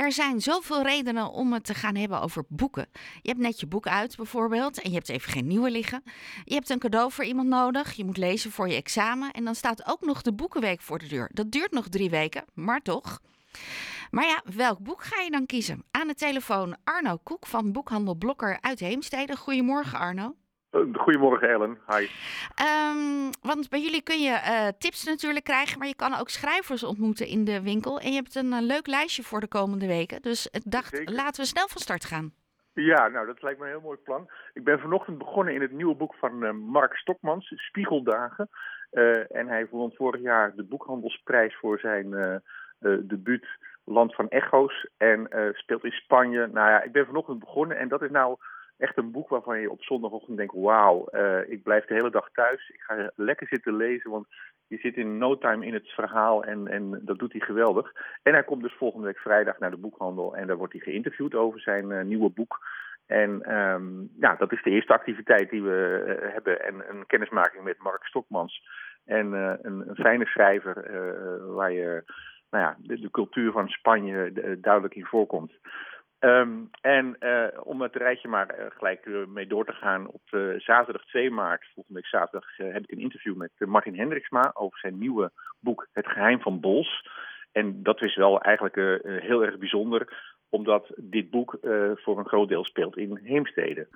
Er zijn zoveel redenen om het te gaan hebben over boeken. Je hebt net je boek uit bijvoorbeeld en je hebt even geen nieuwe liggen. Je hebt een cadeau voor iemand nodig, je moet lezen voor je examen en dan staat ook nog de boekenweek voor de deur. Dat duurt nog drie weken, maar toch. Maar ja, welk boek ga je dan kiezen? Aan de telefoon Arno Koek van Boekhandel Blokker uit Heemstede. Goedemorgen Arno. Eh, goedemorgen Ellen, hi. Um, want bij jullie kun je uh, tips natuurlijk krijgen, maar je kan ook schrijvers ontmoeten in de winkel. En je hebt een uh, leuk lijstje voor de komende weken. Dus ik dacht, Zeker. laten we snel van start gaan. Ja, nou dat lijkt me een heel mooi plan. Ik ben vanochtend begonnen in het nieuwe boek van Mark Stokmans, Spiegeldagen. en hij won vorig jaar de boekhandelsprijs voor zijn debuut Land van Echo's. En speelt in Spanje. Nou ja, ik ben vanochtend begonnen en dat is nou echt een boek waarvan je op zondagochtend denkt: wauw, uh, ik blijf de hele dag thuis. Ik ga lekker zitten lezen, want je zit in no time in het verhaal en, en dat doet hij geweldig. En hij komt dus volgende week vrijdag naar de boekhandel en daar wordt hij geïnterviewd over zijn uh, nieuwe boek. En um, ja, dat is de eerste activiteit die we uh, hebben. En een kennismaking met Mark Stokmans. En een, een, fijne schrijver waar je nou ja, de, de cultuur van Spanje duidelijk in voorkomt. Um, en uh, om het rijtje maar uh, gelijk uh, mee door te gaan, op zaterdag 2 maart, volgende week zaterdag, heb ik een interview met Martin Hendriksma over zijn nieuwe boek Het Geheim van Bols. En dat is wel eigenlijk heel erg bijzonder, omdat dit boek voor een groot deel speelt in Heemstede.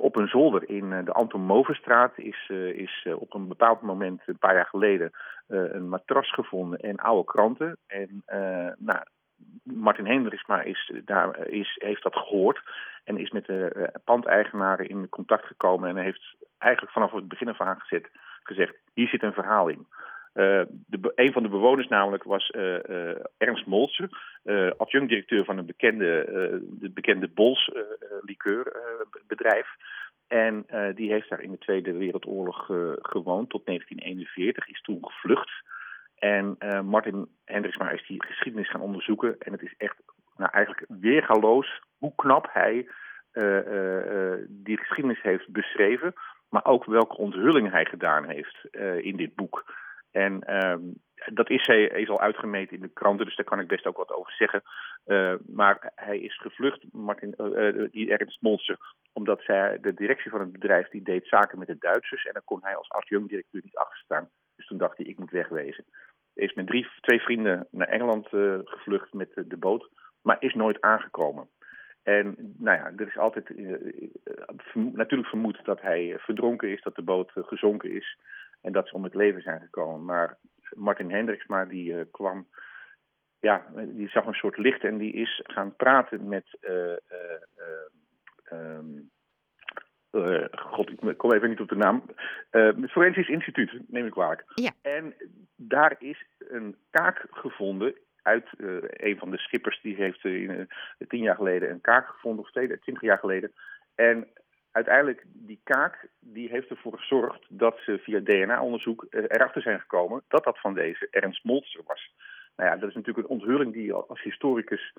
op een zolder in de Anton Movenstraat is, is op een bepaald moment, een paar jaar geleden, een matras gevonden en oude kranten. En nou, Martin Hendriksma is, daar, is, heeft dat gehoord en is met de uh, pandeigenaren in contact gekomen en heeft eigenlijk vanaf het begin af aan gezet, gezegd, hier zit een verhaal in. Uh, de, een van de bewoners namelijk was uh, Ernst Moltse, adjunct-directeur van een bekende, de bekende Bols likeurbedrijf. En die heeft daar in de Tweede Wereldoorlog gewoond tot 1941, is toen gevlucht. En uh, Martin Hendriksma is die geschiedenis gaan onderzoeken. En het is echt nou, eigenlijk weergaloos hoe knap hij uh, uh, die geschiedenis heeft beschreven. Maar ook welke onthulling hij gedaan heeft in dit boek. En ehm, dat is, hij, is al uitgemeten in de kranten, dus daar kan ik best ook wat over zeggen. maar hij is gevlucht, Martin, die Ernst Monster, omdat zij, de directie van het bedrijf die deed zaken met de Duitsers. En dan kon hij als adjunct-directeur niet achterstaan. Dus toen dacht hij, ik moet wegwezen is met drie, twee vrienden naar Engeland uh, gevlucht met de, boot, maar is nooit aangekomen. En nou ja, er is altijd uh, natuurlijk vermoed dat hij verdronken is, dat de boot gezonken is en dat ze om het leven zijn gekomen. Maar Martin Hendriksma die kwam, ja, die zag een soort licht en die is gaan praten met um, uh, God, ik kom even niet op de naam. Uh, het Forensisch Instituut, neem ik kwalijk. Ja. En daar is een kaak gevonden uit uh, een van de schippers. Die heeft in, tien jaar geleden een kaak gevonden, of twintig jaar geleden. En uiteindelijk, die kaak die heeft ervoor gezorgd dat ze via DNA-onderzoek erachter zijn gekomen dat dat van deze Ernst Moltzer was. Nou ja, dat is natuurlijk een onthulling die je als historicus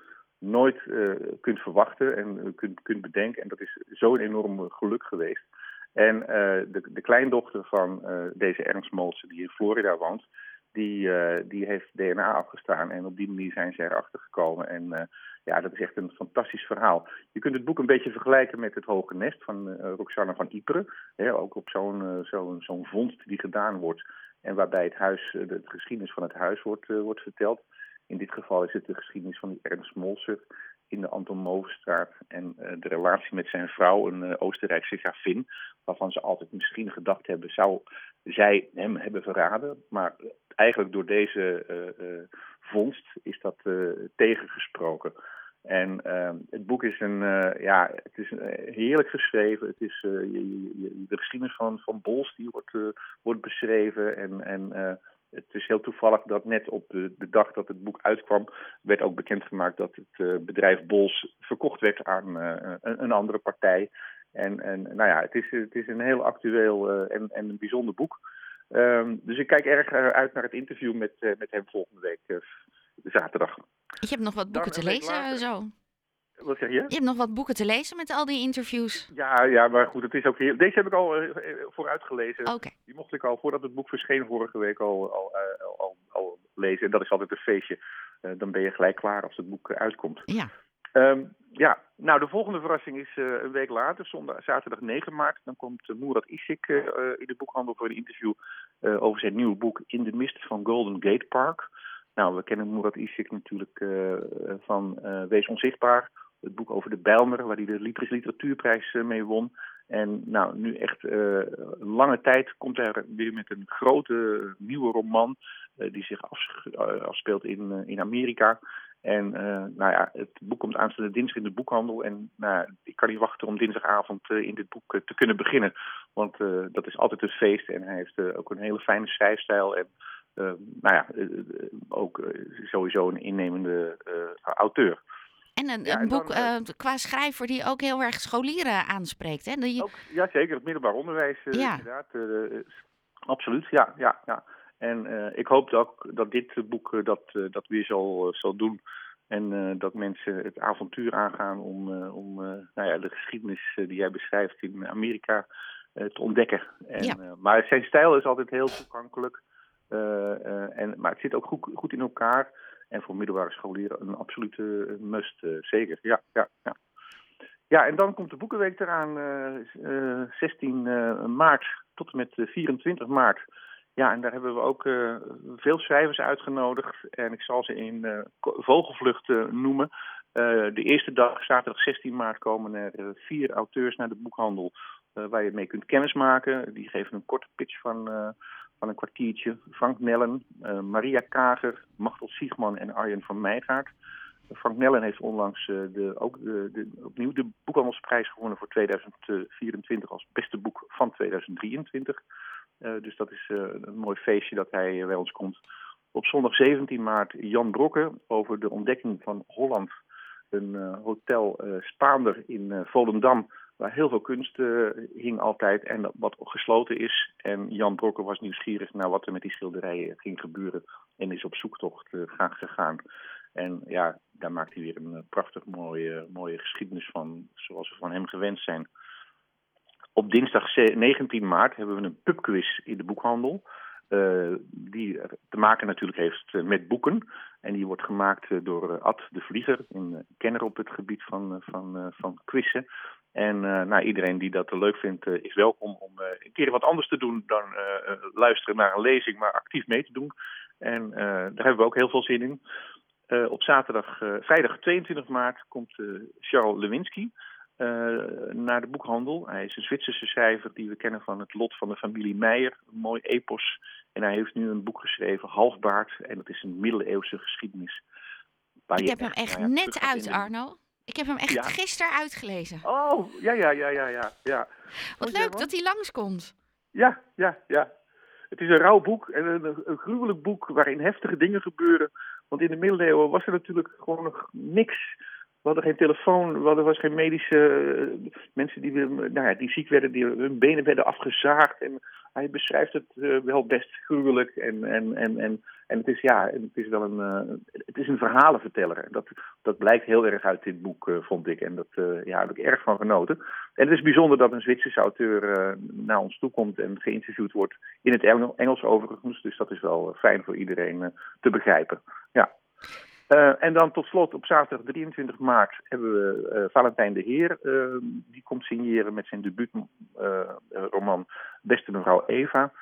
nooit uh, kunt verwachten en uh, kunt, kunt bedenken. En dat is zo'n enorm geluk geweest. En uh, de, de kleindochter van deze Ernst Molsen, die in Florida woont, die, die heeft DNA afgestaan. En op die manier zijn ze erachter gekomen. En ja, dat is echt een fantastisch verhaal. Je kunt het boek een beetje vergelijken met Het Hoge Nest van Roxana van Ypres. ook op zo'n zo'n zo'n vondst die gedaan wordt. En waarbij het huis, de geschiedenis van het huis wordt, wordt verteld. In dit geval is het de geschiedenis van die Ernst Molser in de Anton Movenstraat en uh, de relatie met zijn vrouw, een uh, Oostenrijkse gravin, waarvan ze altijd misschien gedacht hebben, zou zij hem hebben verraden. Maar eigenlijk door deze uh, vondst is dat tegengesproken. En het boek is een, ja, het is heerlijk geschreven. Het is je, je, de geschiedenis van, van Bols die wordt, wordt beschreven en, en het is heel toevallig dat net op de, de, dag dat het boek uitkwam, werd ook bekendgemaakt dat het uh, bedrijf Bols verkocht werd aan uh, een, een, andere partij. En, en nou ja, het is, het is een heel actueel uh, en, en een bijzonder boek. Um, dus ik kijk erg uit naar het interview met, met hem volgende week zaterdag. Je hebt nog wat boeken te lezen, zo. Wat zeg je? Je hebt nog wat boeken te lezen met al die interviews. Ja, ja maar goed, het is ook. Deze heb ik al uh, vooruit gelezen. Die mocht ik al, voordat het boek verscheen vorige week, al, al, al, al, al lezen. En dat is altijd een feestje. dan ben je gelijk klaar als het boek uitkomt. Ja. Um, ja, nou de volgende verrassing is een week later, zondag, zaterdag 9 maart. Dan komt Murat Isik in de boekhandel voor een interview over zijn nieuwe boek In de mist van Golden Gate Park. Nou, we kennen Murat Isik natuurlijk van Wees Onzichtbaar. Het boek over de Bijlmer, waar hij de Libris Literatuurprijs mee won. En nou, nu echt een lange tijd komt hij weer met een grote nieuwe roman die zich afspeelt in, in Amerika. En nou ja, het boek komt aanstaande dinsdag in de boekhandel. En nou, ik kan niet wachten om dinsdagavond in dit boek te kunnen beginnen. Want dat is altijd een feest. En hij heeft ook een hele fijne schrijfstijl. En nou ja, ook sowieso een innemende auteur. En een, ja, een boek qua schrijver die ook heel erg scholieren aanspreekt. Hè? Die... Ook, ja, zeker. Het middelbaar onderwijs, ja. inderdaad. absoluut, ja. ja, ja. En ik hoop ook dat dit boek dat, dat weer zal, zal doen. En dat mensen het avontuur aangaan om, om nou ja, de geschiedenis die jij beschrijft in Amerika te ontdekken. En, ja. maar zijn stijl is altijd heel toegankelijk. en, maar het zit ook goed, goed in elkaar. En voor middelbare scholieren een absolute must, zeker. Ja, ja, ja. Ja, en dan komt de Boekenweek eraan, 16 maart tot en met 24 maart. Ja, en daar hebben we ook veel schrijvers uitgenodigd. En ik zal ze in vogelvlucht noemen. de eerste dag, zaterdag 16 maart, komen er vier auteurs naar de boekhandel. Waar je mee kunt kennismaken. Die geven een korte pitch van, van een kwartiertje. Frank Nellen, Maria Kager, Machtel Siegman en Arjen van Meijgaard. Frank Nellen heeft onlangs de, ook de, opnieuw de boekhandelsprijs gewonnen voor 2024 als beste boek van 2023. Uh, dus dat is een mooi feestje dat hij bij ons komt. Op zondag 17 maart Jan Brokke over de ontdekking van Holland. Een hotel Spaander in Volendam, waar heel veel kunst hing altijd en wat gesloten is. En Jan Brokke was nieuwsgierig naar wat er met die schilderijen ging gebeuren en is op zoektocht gegaan. En ja, daar maakt hij weer een prachtig mooie, mooie geschiedenis van, zoals we van hem gewend zijn. Op dinsdag 19 maart hebben we een pubquiz in de boekhandel. Uh, die te maken natuurlijk heeft eh, met boeken. En die wordt gemaakt uh, door Ad de Vlieger, een kenner op het gebied van, van, van quizzen. En nou, iedereen die dat leuk vindt, is welkom om een keer wat anders te doen dan luisteren naar een lezing, maar actief mee te doen. En daar hebben we ook heel veel zin in. op zaterdag, vrijdag 22 maart komt Charles Lewinsky. Uh, naar de boekhandel. Hij is een Zwitserse schrijver die we kennen van het lot van de familie Meijer. Een mooi epos. En hij heeft nu een boek geschreven, Halfbaard. En dat is een middeleeuwse geschiedenis. Ik heb hem echt nou ja, net uit, Arno. Ik heb hem echt ja. gisteren uitgelezen. Oh, ja, ja, ja, ja, ja. ja. Wat leuk dat hij langskomt. Ja, ja, ja. Het is een rauw boek en een, een gruwelijk boek waarin heftige dingen gebeuren. Want in de middeleeuwen was er natuurlijk gewoon nog niks we hadden geen telefoon, er was geen medische uh, mensen die, nou ja, die ziek werden, die hun benen werden afgezaagd. En hij beschrijft het uh, wel best gruwelijk. En, en, en, en, en het is ja, het is wel een, het is een verhalenverteller. Dat, dat blijkt heel erg uit dit boek, vond ik. En dat ja, heb ik erg van genoten. En het is bijzonder dat een Zwitserse auteur naar ons toe komt en geïnterviewd wordt in het Engels overigens. Dus dat is wel fijn voor iedereen te begrijpen. Ja. Uh, en dan tot slot op zaterdag 23 maart hebben we uh, Valentijn de Heer. Uh, die komt signeren met zijn debuutroman Beste mevrouw Eva.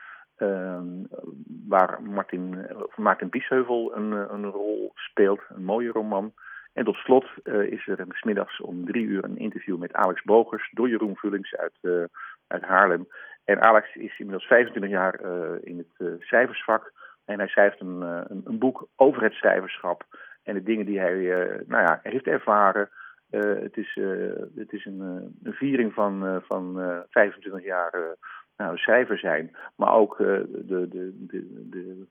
waar Martin, Martin Biesheuvel een, een rol speelt. Een mooie roman. En tot slot is er smiddags om drie uur een interview met Alex Bogers door Jeroen Vullings uit, uit Haarlem. En Alex is inmiddels 25 jaar in het cijfersvak. En hij schrijft een, een, boek over het schrijverschap. En de dingen die hij uh, nou ja, heeft ervaren. Uh, het is, uh, het is een, een, viering van, van 25 jaar nou, schrijver zijn. Maar ook de, de, de, de,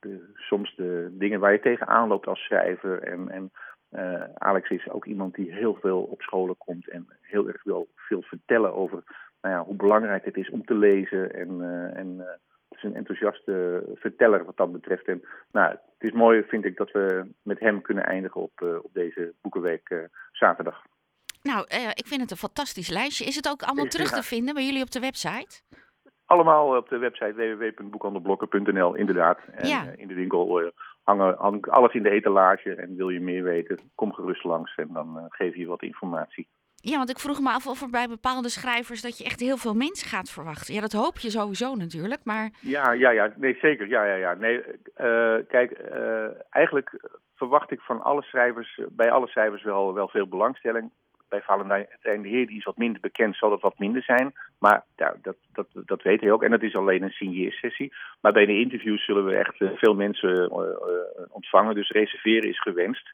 de, soms de dingen waar je tegenaan loopt als schrijver. En, en Alex is ook iemand die heel veel op scholen komt en heel erg wil veel vertellen over nou ja, hoe belangrijk het is om te lezen en, en een enthousiaste verteller wat dat betreft. En nou, het is mooi, vind ik, dat we met hem kunnen eindigen op, op deze Boekenweek zaterdag. Nou, ik vind het een fantastisch lijstje. Is het ook allemaal terug te vinden bij jullie op de website? Allemaal op de website www.boekhandelblokken.nl, inderdaad. En in de winkel hangen, hangt alles in de etalage. En wil je meer weten, kom gerust langs en dan geef je wat informatie. Ja, want ik vroeg me af of er bij bepaalde schrijvers dat je echt heel veel mensen gaat verwachten. Ja, dat hoop je sowieso natuurlijk, maar... Ja, ja, ja, nee, zeker. Ja, ja, ja. Nee, uh, kijk, uh, eigenlijk verwacht ik van alle schrijvers, bij alle schrijvers wel, wel veel belangstelling. Bij Valentijn de Heer, die is wat minder bekend, zal dat wat minder zijn. Maar ja, dat, dat, dat weet hij ook. En dat is alleen een signeersessie. Maar bij de interviews zullen we echt veel mensen ontvangen. Dus reserveren is gewenst.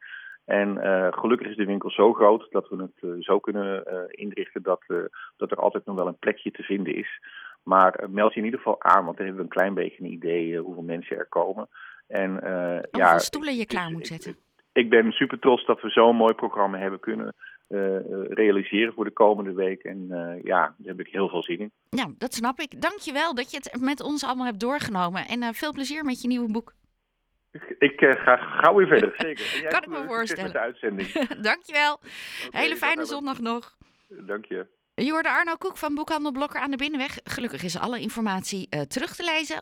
En uh, gelukkig is de winkel zo groot dat we het uh, zo kunnen uh, inrichten dat, dat er altijd nog wel een plekje te vinden is. Maar meld je in ieder geval aan, want dan hebben we een klein beetje een idee hoeveel mensen er komen. En, hoeveel ja, stoelen je klaar moet zetten. Ik, ik, ben super trots dat we zo'n mooi programma hebben kunnen realiseren voor de komende week. En ja, daar heb ik heel veel zin in. Ja, dat snap ik. Dank je wel dat je het met ons allemaal hebt doorgenomen. En veel plezier met je nieuwe boek. Ik uh, ga gauw weer verder, zeker. kan ik me voorstellen. Met de uitzending. Dankjewel. Okay, Hele fijne zondag nog. Dank je. Je hoorde Arno Koek van Boekhandel Blokker aan de Binnenweg. Gelukkig is alle informatie uh, terug te lezen